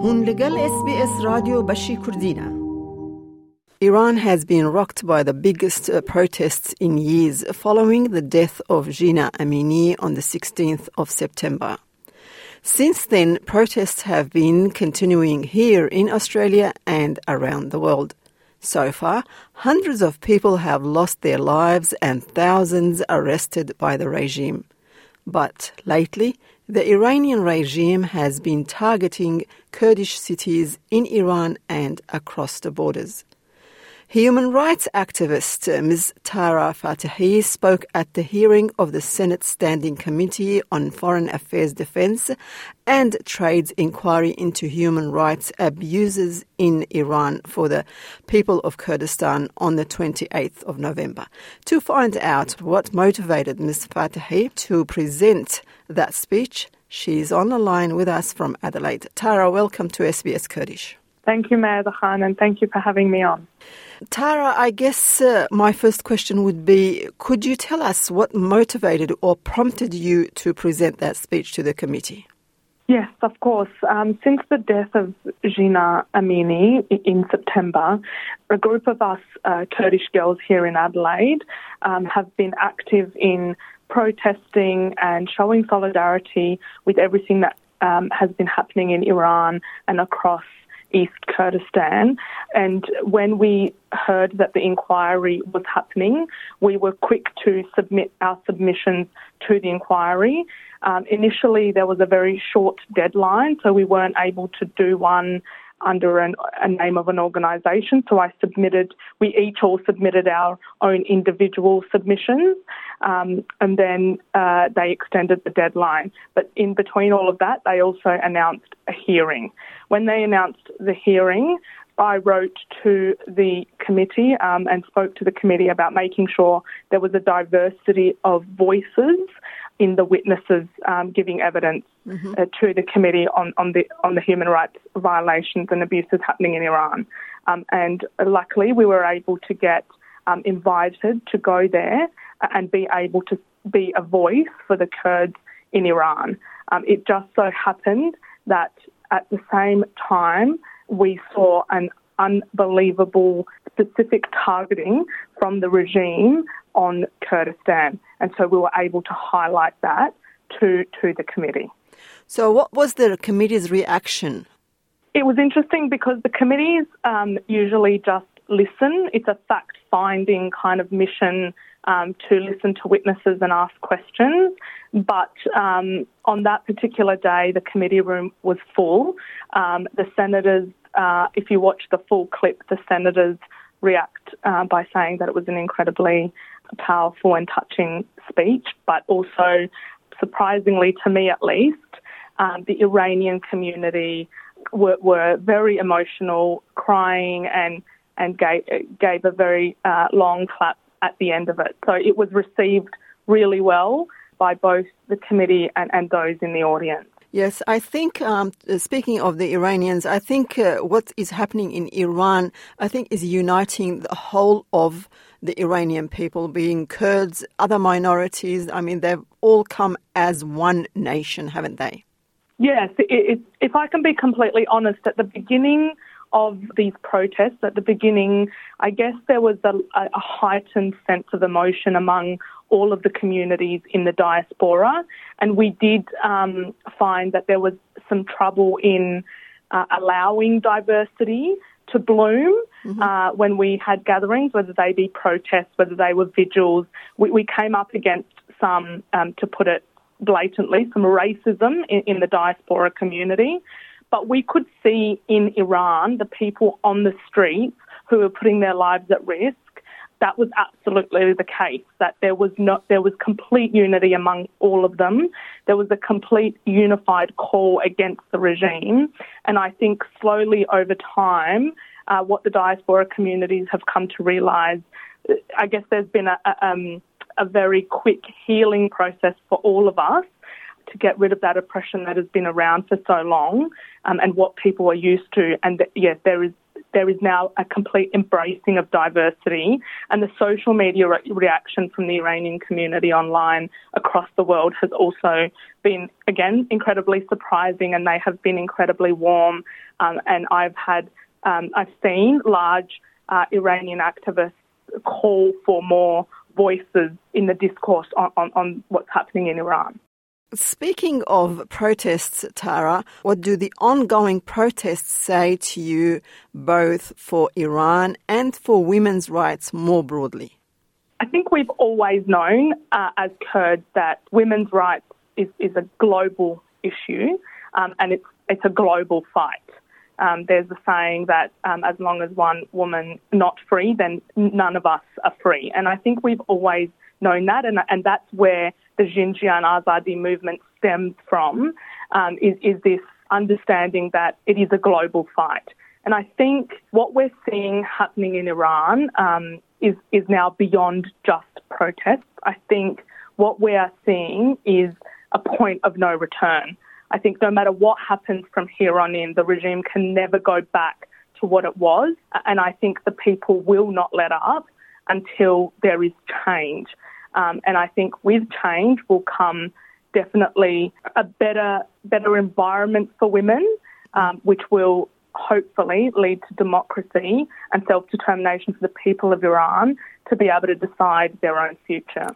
هون لگل اس بی اس رادیو بشی کردینه Iran has been rocked by the biggest uh, protests in years following the death of Jina Amini on the 16th of September. Since then, protests have been continuing here in Australia and around the world. So far, hundreds of people have lost their lives and thousands arrested by the regime. But lately, the Iranian regime has been targeting Kurdish cities in Iran and across the borders. Human rights activist uh, Ms. Tara Fatahi spoke at the hearing of the Senate Standing Committee on Foreign Affairs Defense and Trade's inquiry into human rights abuses in Iran for the people of Kurdistan on the 28th of November. To find out what motivated Ms. Fatahi to present that speech, she's on the line with us from Adelaide. Tara, welcome to SBS Kurdish. Thank you, Mayor Khan, and thank you for having me on. Tara, I guess uh, my first question would be could you tell us what motivated or prompted you to present that speech to the committee? Yes, of course. Um, since the death of Jina Amini in September, a group of us uh, Kurdish girls here in Adelaide um, have been active in protesting and showing solidarity with everything that um, has been happening in Iran and across East Kurdistan. And when we heard that the inquiry was happening, we were quick to submit our submissions to the inquiry. Um, initially, there was a very short deadline, so we weren't able to do one under an, a name of an organisation. So I submitted, we each all submitted our own individual submissions, um, and then uh, they extended the deadline. But in between all of that, they also announced a hearing. When they announced the hearing, I wrote to the committee um, and spoke to the committee about making sure there was a diversity of voices in the witnesses um, giving evidence mm-hmm. uh, to the committee on, on the on the human rights violations and abuses happening in Iran. Um, and luckily, we were able to get um, invited to go there and be able to be a voice for the Kurds in Iran. Um, it just so happened that at the same time we saw an unbelievable specific targeting from the regime on Kurdistan. And so we were able to highlight that to, to the committee. So, what was the committee's reaction? It was interesting because the committees um, usually just listen. It's a fact finding kind of mission um, to listen to witnesses and ask questions. But um, on that particular day, the committee room was full. Um, the senators, uh, if you watch the full clip, the senators react uh, by saying that it was an incredibly powerful and touching speech, but also, surprisingly to me at least, um, the Iranian community were, were, very emotional, crying, and and gave, gave a very uh, long clap at the end of it. So it was received really well by both the committee and, and those in the audience. Yes, I think, um, speaking of the Iranians, I think uh, what is happening in Iran, I think, is uniting the whole of the Iranian people, being Kurds, other minorities. I mean, they've all come as one nation, haven't they? Yes, it, it, if I can be completely honest, at the beginning of these protests, at the beginning, I guess there was a, a heightened sense of emotion among all of the communities in the diaspora, and we did um, find that there was some trouble in uh, allowing diversity to bloom mm-hmm. uh, when we had gatherings, whether they be protests, whether they were vigils. We, we came up against some, um, to put it blatantly, some racism in, in the diaspora community. But we could see in Iran the people on the streets who were putting their lives at risk. That was absolutely the case. That there was not, there was complete unity among all of them. There was a complete unified call against the regime, and I think slowly over time, uh, what the diaspora communities have come to realise. I guess there's been a, a, um, a very quick healing process for all of us to get rid of that oppression that has been around for so long um, and what people are used to. And yes, there is there is now a complete embracing of diversity, and the social media re- reaction from the Iranian community online across the world has also been, again, incredibly surprising, and they have been incredibly warm. Um, and I've had, um, I've seen large uh, Iranian activists call for more voices in the discourse on, on, on what's happening in Iran. Speaking of protests, Tara, what do the ongoing protests say to you both for Iran and for women's rights more broadly? I think we've always known uh, as Kurds that women's rights is, is a global issue um, and it's, it's a global fight. Um, there's a saying that um, as long as one woman not free, then none of us are free. And I think we've always known that, and, and that's where the Jin Jiyan Azadi movement stems from, um, is, is this understanding that it is a global fight. And I think what we're seeing happening in Iran um, is, is now beyond just protests. I think what we are seeing is a point of no return. I think no matter what happens from here on in, the regime can never go back to what it was. And I think the people will not let up until there is change. Um, and I think with change will come definitely a better, better environment for women, um, which will hopefully lead to democracy and self determination for the people of Iran to be able to decide their own future.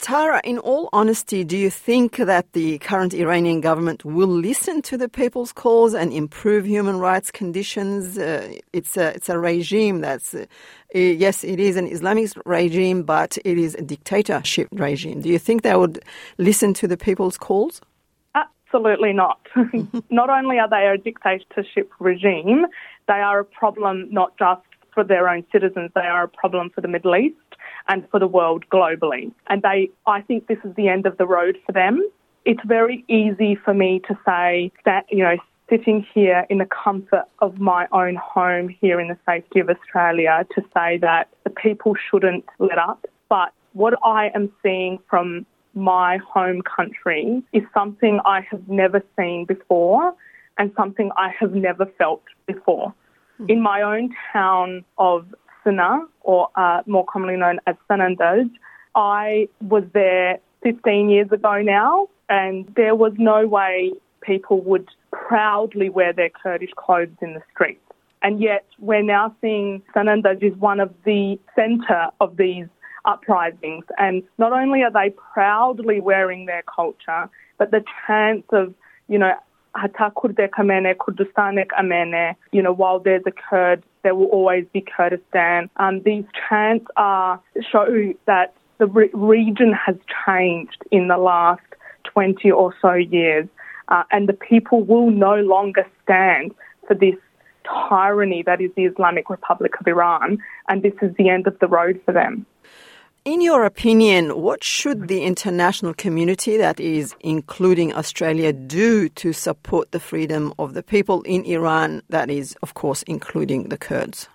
Tara, in all honesty, do you think that the current Iranian government will listen to the people's calls and improve human rights conditions? Uh, it's a it's a regime that's uh, yes, it is an Islamic regime, but it is a dictatorship regime. Do you think they would listen to the people's calls? Absolutely not. not only are they a dictatorship regime, they are a problem not just for their own citizens, they are a problem for the Middle East and for the world globally. And they, I think this is the end of the road for them. It's very easy for me to say that, you know, sitting here in the comfort of my own home here in the safety of Australia to say that the people shouldn't let up. But what I am seeing from my home country is something I have never seen before and something I have never felt before. Mm-hmm. In my own town of Sana'a, or uh, more commonly known as Sanandaj. I was there 15 years ago now, and there was no way people would proudly wear their Kurdish clothes in the streets. And yet, we're now seeing Sanandaj is one of the centre of these uprisings. And not only are they proudly wearing their culture, but the chance of, you know, Hata Kurdek Amene, Kurdistanek Amene, you know, while there's a Kurd, there will always be Kurdistan. Um, these chants are, show that the re- region has changed in the last 20 or so years, uh, and the people will no longer stand for this tyranny that is the Islamic Republic of Iran, and this is the end of the road for them. In your opinion, what should the international community, that is, including Australia, do to support the freedom of the people in Iran, that is, of course, including the Kurds?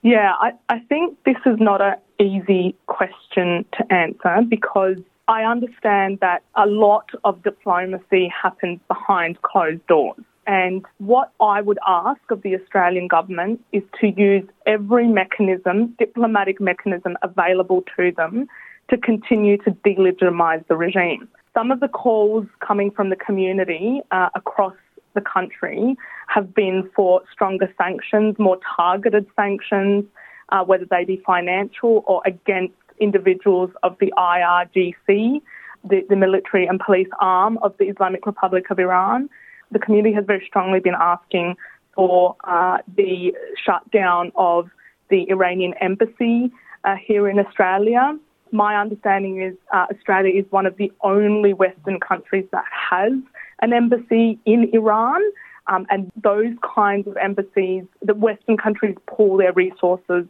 Yeah, I, I think this is not an easy question to answer because I understand that a lot of diplomacy happens behind closed doors. And what I would ask of the Australian government is to use every mechanism, diplomatic mechanism available to them to continue to delegitimise the regime. Some of the calls coming from the community uh, across the country have been for stronger sanctions, more targeted sanctions, uh, whether they be financial or against individuals of the IRGC, the, the military and police arm of the Islamic Republic of Iran the community has very strongly been asking for uh, the shutdown of the Iranian embassy uh, here in Australia. My understanding is uh, Australia is one of the only Western countries that has an embassy in Iran. Um, and those kinds of embassies, the Western countries pool their resources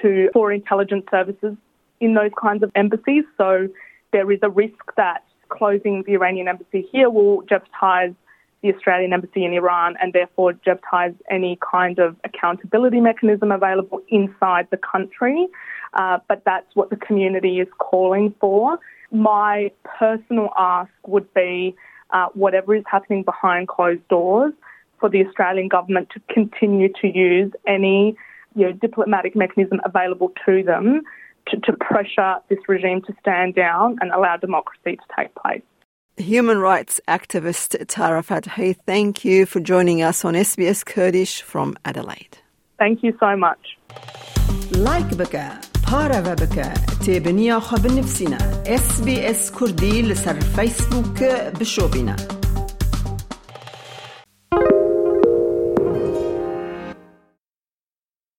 to for intelligence services in those kinds of embassies. So there is a risk that closing the Iranian embassy here will jeopardize the Australian Embassy in Iran and therefore jeopardise any kind of accountability mechanism available inside the country. Uh, but that's what the community is calling for. My personal ask would be uh, whatever is happening behind closed doors, for the Australian government to continue to use any you know, diplomatic mechanism available to them to, to pressure this regime to stand down and allow democracy to take place. Human rights activist Tara Fathy, thank you for joining us on SBS Kurdish from Adelaide. Thank you so much. لايك بك بارا بك تابنيا خب نفسنا اس بي اس كردي لسر فيسبوك بشوبنا